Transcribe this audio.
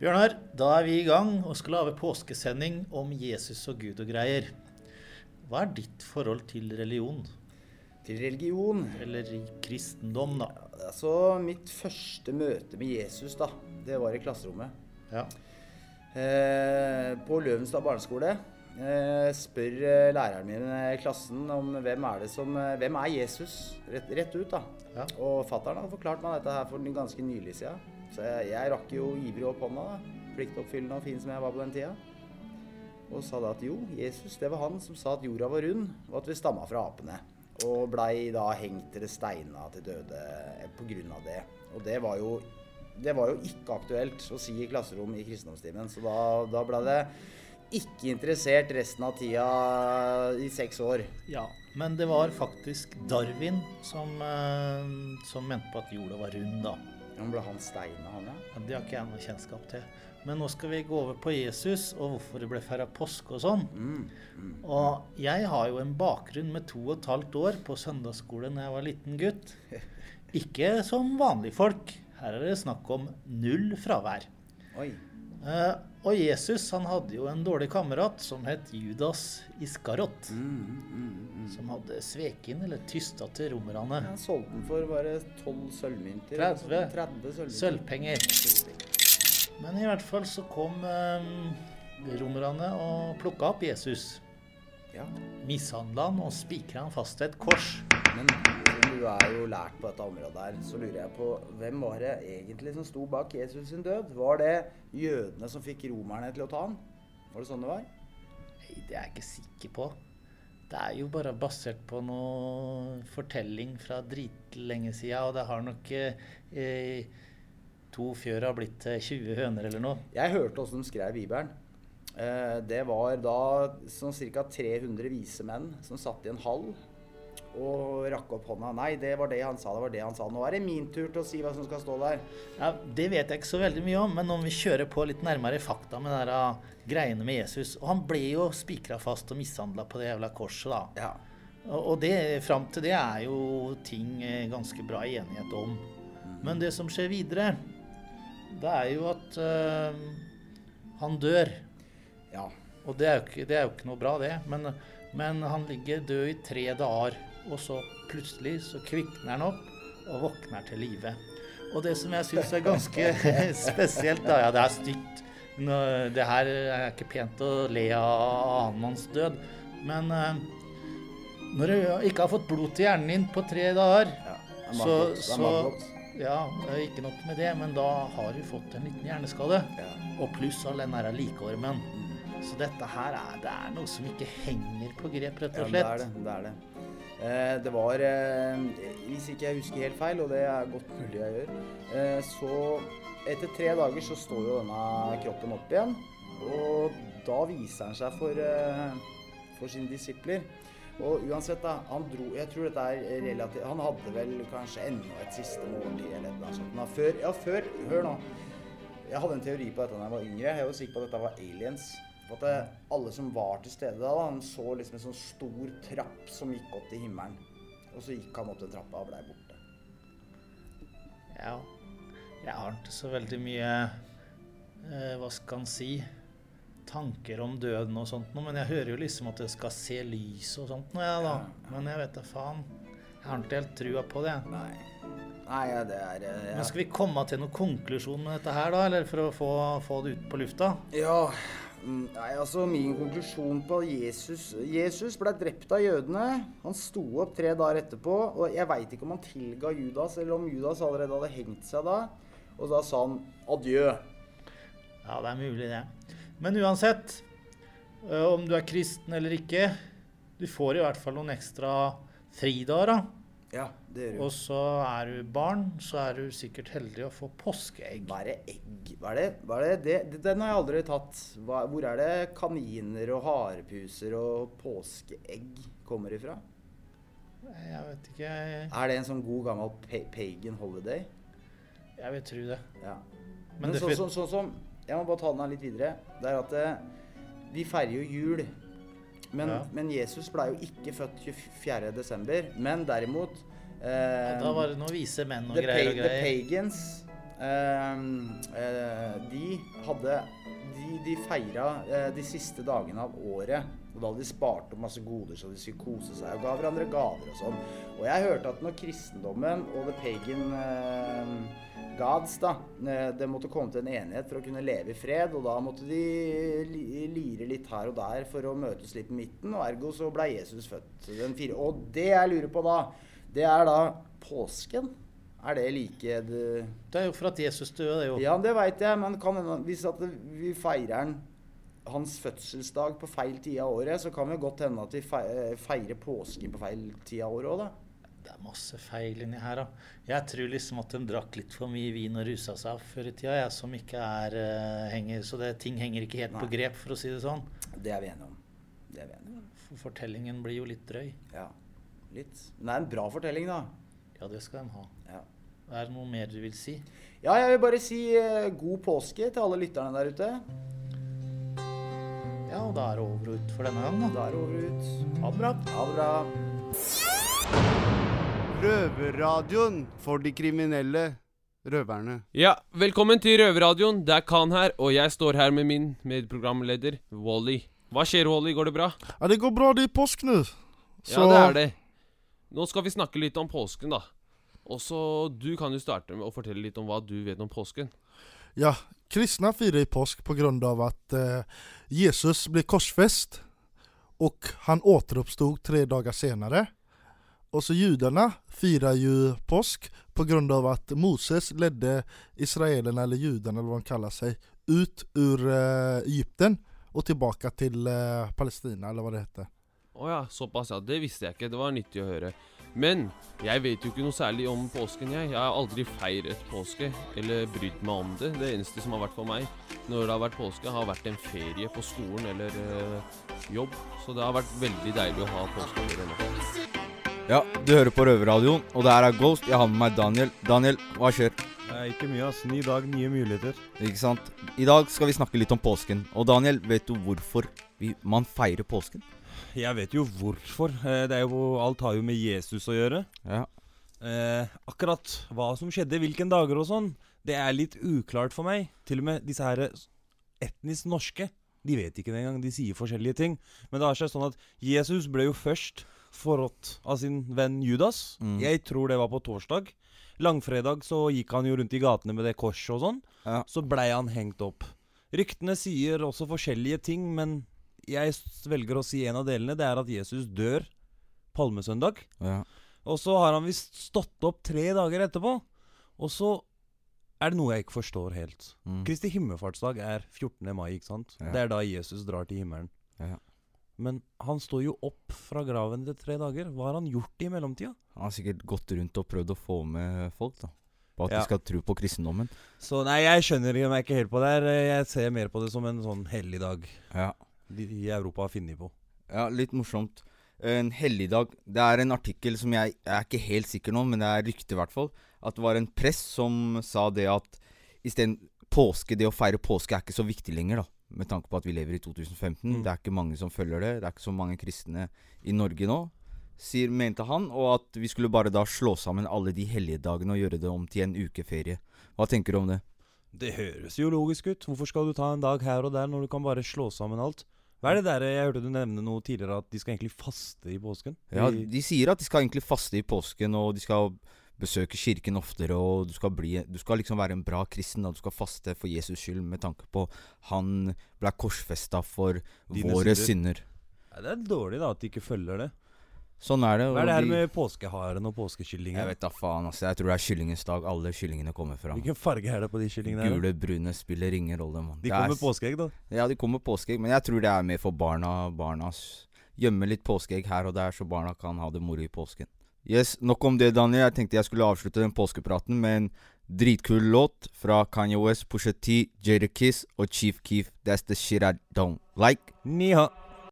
Bjørnar, da er vi i gang og skal lage påskesending om Jesus og Gud og greier. Hva er ditt forhold til religion? Til religion? Eller i kristendom, da? Altså, mitt første møte med Jesus, da, det var i klasserommet. Ja. Eh, på Løvenstad barneskole eh, spør eh, læreren min i klassen om hvem er det som eh, Hvem er Jesus? Rett, rett ut, da. Ja. Og fattern hadde forklart meg dette her for ganske nylig siden. Så jeg, jeg rakk jo ivrig opp hånda, da. Pliktoppfyllende og fin som jeg var på den tida. Og sa da at jo, Jesus, det var han som sa at jorda var rund, og at vi stamma fra apene. Og blei da hengt eller steina til døde grunn av det. Og det var jo det var jo ikke aktuelt å si i klasserom i kristendomstimen, så da, da ble det ikke interessert resten av tida i seks år. ja. Men det var faktisk Darwin som, eh, som mente på at jorda var rund, da. Men ble han steina, han, ja? ja. Det har ikke jeg noe kjennskap til. Men nå skal vi gå over på Jesus og hvorfor det ble feira påske og sånn. Og jeg har jo en bakgrunn med to og et halvt år på søndagsskole da jeg var liten gutt. Ikke som vanlige folk. Her er det snakk om null fravær. Oi. Eh, og Jesus han hadde jo en dårlig kamerat som het Judas Iskarot. Som hadde sveket inn eller tysta til romerne. Han solgte den for bare tolv sølvmynter. 30. 30 sølvmynter. Sølvpenger. Men i hvert fall så kom eh, romerne og plukka opp Jesus. Ja. Mishandla han og spikra han fast til et kors. Men du er jo lært på dette området her, så lurer jeg på hvem var det egentlig som sto bak Jesus sin død? Var det jødene som fikk romerne til å ta han? Var det sånn det var? Nei, det er jeg ikke sikker på. Det er jo bare basert på noe fortelling fra dritlenge sida, og det har nok eh, to fjør har blitt til 20 høner eller noe. Jeg hørte åssen de skrev Bibelen. Eh, det var da sånn ca. 300 vise menn som satt i en hall og rakk opp hånda. Nei, det var det han sa, det var det han sa. Nå er det min tur til å si hva som skal stå der. Ja, Det vet jeg ikke så veldig mye om, men om vi kjører på litt nærmere fakta med de ah, greiene med Jesus Og han ble jo spikra fast og mishandla på det jævla korset, da. Ja. Og det, fram til det er jo ting eh, ganske bra enighet om. Men det som skjer videre, det er jo at øh, han dør. ja. Og det er jo ikke, det er jo ikke noe bra, det. Men, men han ligger død i tre dager, og så plutselig så kvikner han opp og våkner til live. Og det som jeg syns er ganske spesielt da, Ja, det er stygt. Det her er ikke pent å le av annenmanns død. Men eh, når du ikke har fått blod til hjernen din på tre dager ja. Så. Det så. Ja, ikke nok med det, men da har du fått en liten hjerneskade. Ja. Og pluss all den derre likeormen. Så dette her er, det er noe som ikke henger på grep, rett Ja, og det slett. er det. det, er det. Eh, det var eh, Hvis ikke jeg husker helt feil, og det er godt mulig jeg gjør, eh, så etter tre dager så står jo denne kroppen opp igjen. Og da viser han seg for, for sine disipler. Og uansett, da. Han dro Jeg tror dette er relativt Han hadde vel kanskje enda et siste måltid eller noe sånt. Men før, ja, før Hør nå. Jeg hadde en teori på dette da jeg var yngre. Jeg var sikker på at dette var aliens. For at det, alle som var til stede da, han så liksom en sånn stor trapp som gikk opp til himmelen. Og så gikk han opp den trappa og blei borte. Ja. Jeg har ikke så veldig mye eh, Hva skal en si tanker om døden og sånt noe, men jeg hører jo liksom at jeg skal se lys og sånt noe, jeg, da. Men jeg vet da faen. Jeg har ikke helt trua på det. Nei. Nei, ja, det er eh, ja. Men skal vi komme til noen konklusjon med dette her, da? Eller for å få, få det ut på lufta? Ja, nei, altså min konklusjon på Jesus Jesus ble drept av jødene. Han sto opp tre dager etterpå, og jeg veit ikke om han tilga Judas, eller om Judas allerede hadde hengt seg da. Og da sa han adjø. Ja, det er mulig, det. Men uansett, om du er kristen eller ikke, du får i hvert fall noen ekstra fridager, da. Ja, det gjør Og så er du barn, så er du sikkert heldig å få påskeegg. Hva er det egg Hva er det? Hva er det? det? det- Den har jeg aldri tatt. Hva, hvor er det kaniner og harepuser og påskeegg kommer ifra? Jeg vet ikke Er det en sånn god gammel pagan holiday? Jeg vil tro det. Ja. Men Men, det sånn som så, som Jeg må bare ta den her litt videre. Det er at eh, vi feirer jo jul. Men, Ja. men Jesus ble jo ikke født 24. desember. Men derimot eh, Da var det noen vise menn og greier og greier. the pagans de hadde De, de feira eh, de siste dagene av året. Og da hadde de spart opp masse goder så de skulle kose seg og ga hverandre gaver og sånn. Og jeg hørte at når kristendommen og the pagan eh, gods da, eh, det måtte komme til en enighet for å kunne leve i fred, og da måtte de lire litt her og der for å møtes litt på midten, og ergo så ble Jesus født den fire. Og det jeg lurer på da, det er da påsken. Er det like det Det er jo for at Jesus døde, det jo. Ja, det veit jeg, men kan hvis vi feirer han hans fødselsdag på feil tid av året, så kan det godt hende at vi feirer påsken på feil tid av året òg, da. Det er masse feil inni her, da. Jeg tror liksom at de drakk litt for mye vin og rusa seg før i tida, jeg, som ikke er uh, henger, Så det, ting henger ikke helt på grep, for å si det sånn. Det er vi enige om. Det er vi enige om. For fortellingen blir jo litt drøy. Ja. Litt. Men det er en bra fortelling, da. Ja, det skal de ha. Ja. Er det noe mer du vil si? ja, jeg vil bare si eh, god påske til alle lytterne der ute. Ja, og da er det over og ut for denne gangen. da. Da er det over og ut. Ha det bra. Ha det bra. Røverradioen for de kriminelle røverne. Ja, velkommen til Røverradioen. Det er Khan her, og jeg står her med min medprogramleder Wally. Hva skjer, Wally? Går det bra? Ja, det går bra. Det er påske nå. Så Ja, det er det. Nå skal vi snakke litt om påsken, da. Og så Du kan jo starte med å fortelle litt om hva du vet om påsken. Ja, kristne feirer påsk på at eh, Jesus ble korsfest, og han återoppstod tre dager senere. Og så jødene feirer jo påsk på at Moses ledde israelerne, eller jødene, eller hva de kaller seg, ut ur eh, Egypten og tilbake til eh, Palestina eller hva det hette. Å ja, såpass, ja. Det visste jeg ikke. Det var nyttig å høre. Men jeg vet jo ikke noe særlig om påsken, jeg. Jeg har aldri feiret påske, eller brydd meg om det. Det eneste som har vært for meg når det har vært påske, har vært en ferie på skolen eller øh, jobb. Så det har vært veldig deilig å ha påskeferie nå. Ja, du hører på Røverradioen, og det her er Ghost. Jeg har med meg Daniel. Daniel, hva skjer? Nei, ikke mye, ass. Ny dag, nye muligheter. Ikke sant? I dag skal vi snakke litt om påsken. Og Daniel, vet du hvorfor vi, man feirer påsken? Jeg vet jo hvorfor. Eh, Det er jo, alt har jo med Jesus å gjøre. Ja. Eh, akkurat hva som skjedde, hvilken dager og sånn, det er litt uklart for meg. Til og med disse her etnisk norske, de vet ikke det engang. De sier forskjellige ting. Men det har seg sånn at Jesus ble jo først forrådt av sin venn Judas. Mm. Jeg tror det var på torsdag. Langfredag så gikk han jo rundt i gatene med det korset og sånn. Ja. Så blei han hengt opp. Ryktene sier også forskjellige ting, men jeg velger å si en av delene. Det er at Jesus dør palmesøndag. ja. Og så har han visst stått opp tre dager etterpå. Og så er det noe jeg ikke forstår helt. Mm. Kristi himmelfartsdag er 14. mai, ikke sant? Ja. Det er da Jesus drar til himmelen. Ja. Men han står jo opp fra graven etter tre dager. Hva har han gjort i mellomtida? Han har sikkert gått rundt og prøvd å få med folk, da. På at Ja. de skal tro på kristendommen. Så nei, jeg skjønner meg ikke helt på det her. Jeg ser mer på det som en sånn helligdag Ja. De i Europa har funnet på. ja, litt morsomt. En helligdag Det er en artikkel som jeg, jeg er ikke helt sikker nå, men det er rykte i hvert fall. At det var en press som sa det at isteden påske, det å feire påske er ikke så viktig lenger, da. Med tanke på at vi lever i 2015. Mm. Det er ikke mange som følger det. Det er ikke så mange kristne i Norge nå, sier, mente han. Og at vi skulle bare da slå sammen alle de helligdagene og gjøre det om til en ukeferie. Hva tenker du om det? Det høres jo logisk ut. Hvorfor skal du ta en dag her og der når du kan bare slå sammen alt? Hva er det der jeg hørte du nevne noe tidligere, at de skal egentlig faste i påsken? Ja, De- sier at de skal egentlig faste i påsken, og de skal besøke kirken oftere, og du skal, bli, du skal liksom være en bra kristen. Og Du skal faste for Jesus skyld, med tanke på han ble korsfesta for Dine våre synder. synder. Ja, det er dårlig da at de ikke følger det. Sånn er det. Hva er det her de- med påskeharen og påskekyllingen? Jeg vet da faen, altså. Jeg tror det er kyllingens dag. Alle kyllingene kommer fram. Hvilken farge er det på de kyllingene? her. Gule, brune spiller ingen rolle, mann. De kommer er med påskeegg, da. Ja, de kommer med påskeegg, men jeg tror det er mer for barna. Barnas Gjemme litt påskeegg her og der, så barna kan ha det moro i påsken. Yes, Nok om det, Daniel. Jeg tenkte jeg skulle avslutte den påskepraten med en dritkul låt fra Kanye West, Pusha T, Jada Kiss og Chief Keef. That's the shit I don't like. Niha.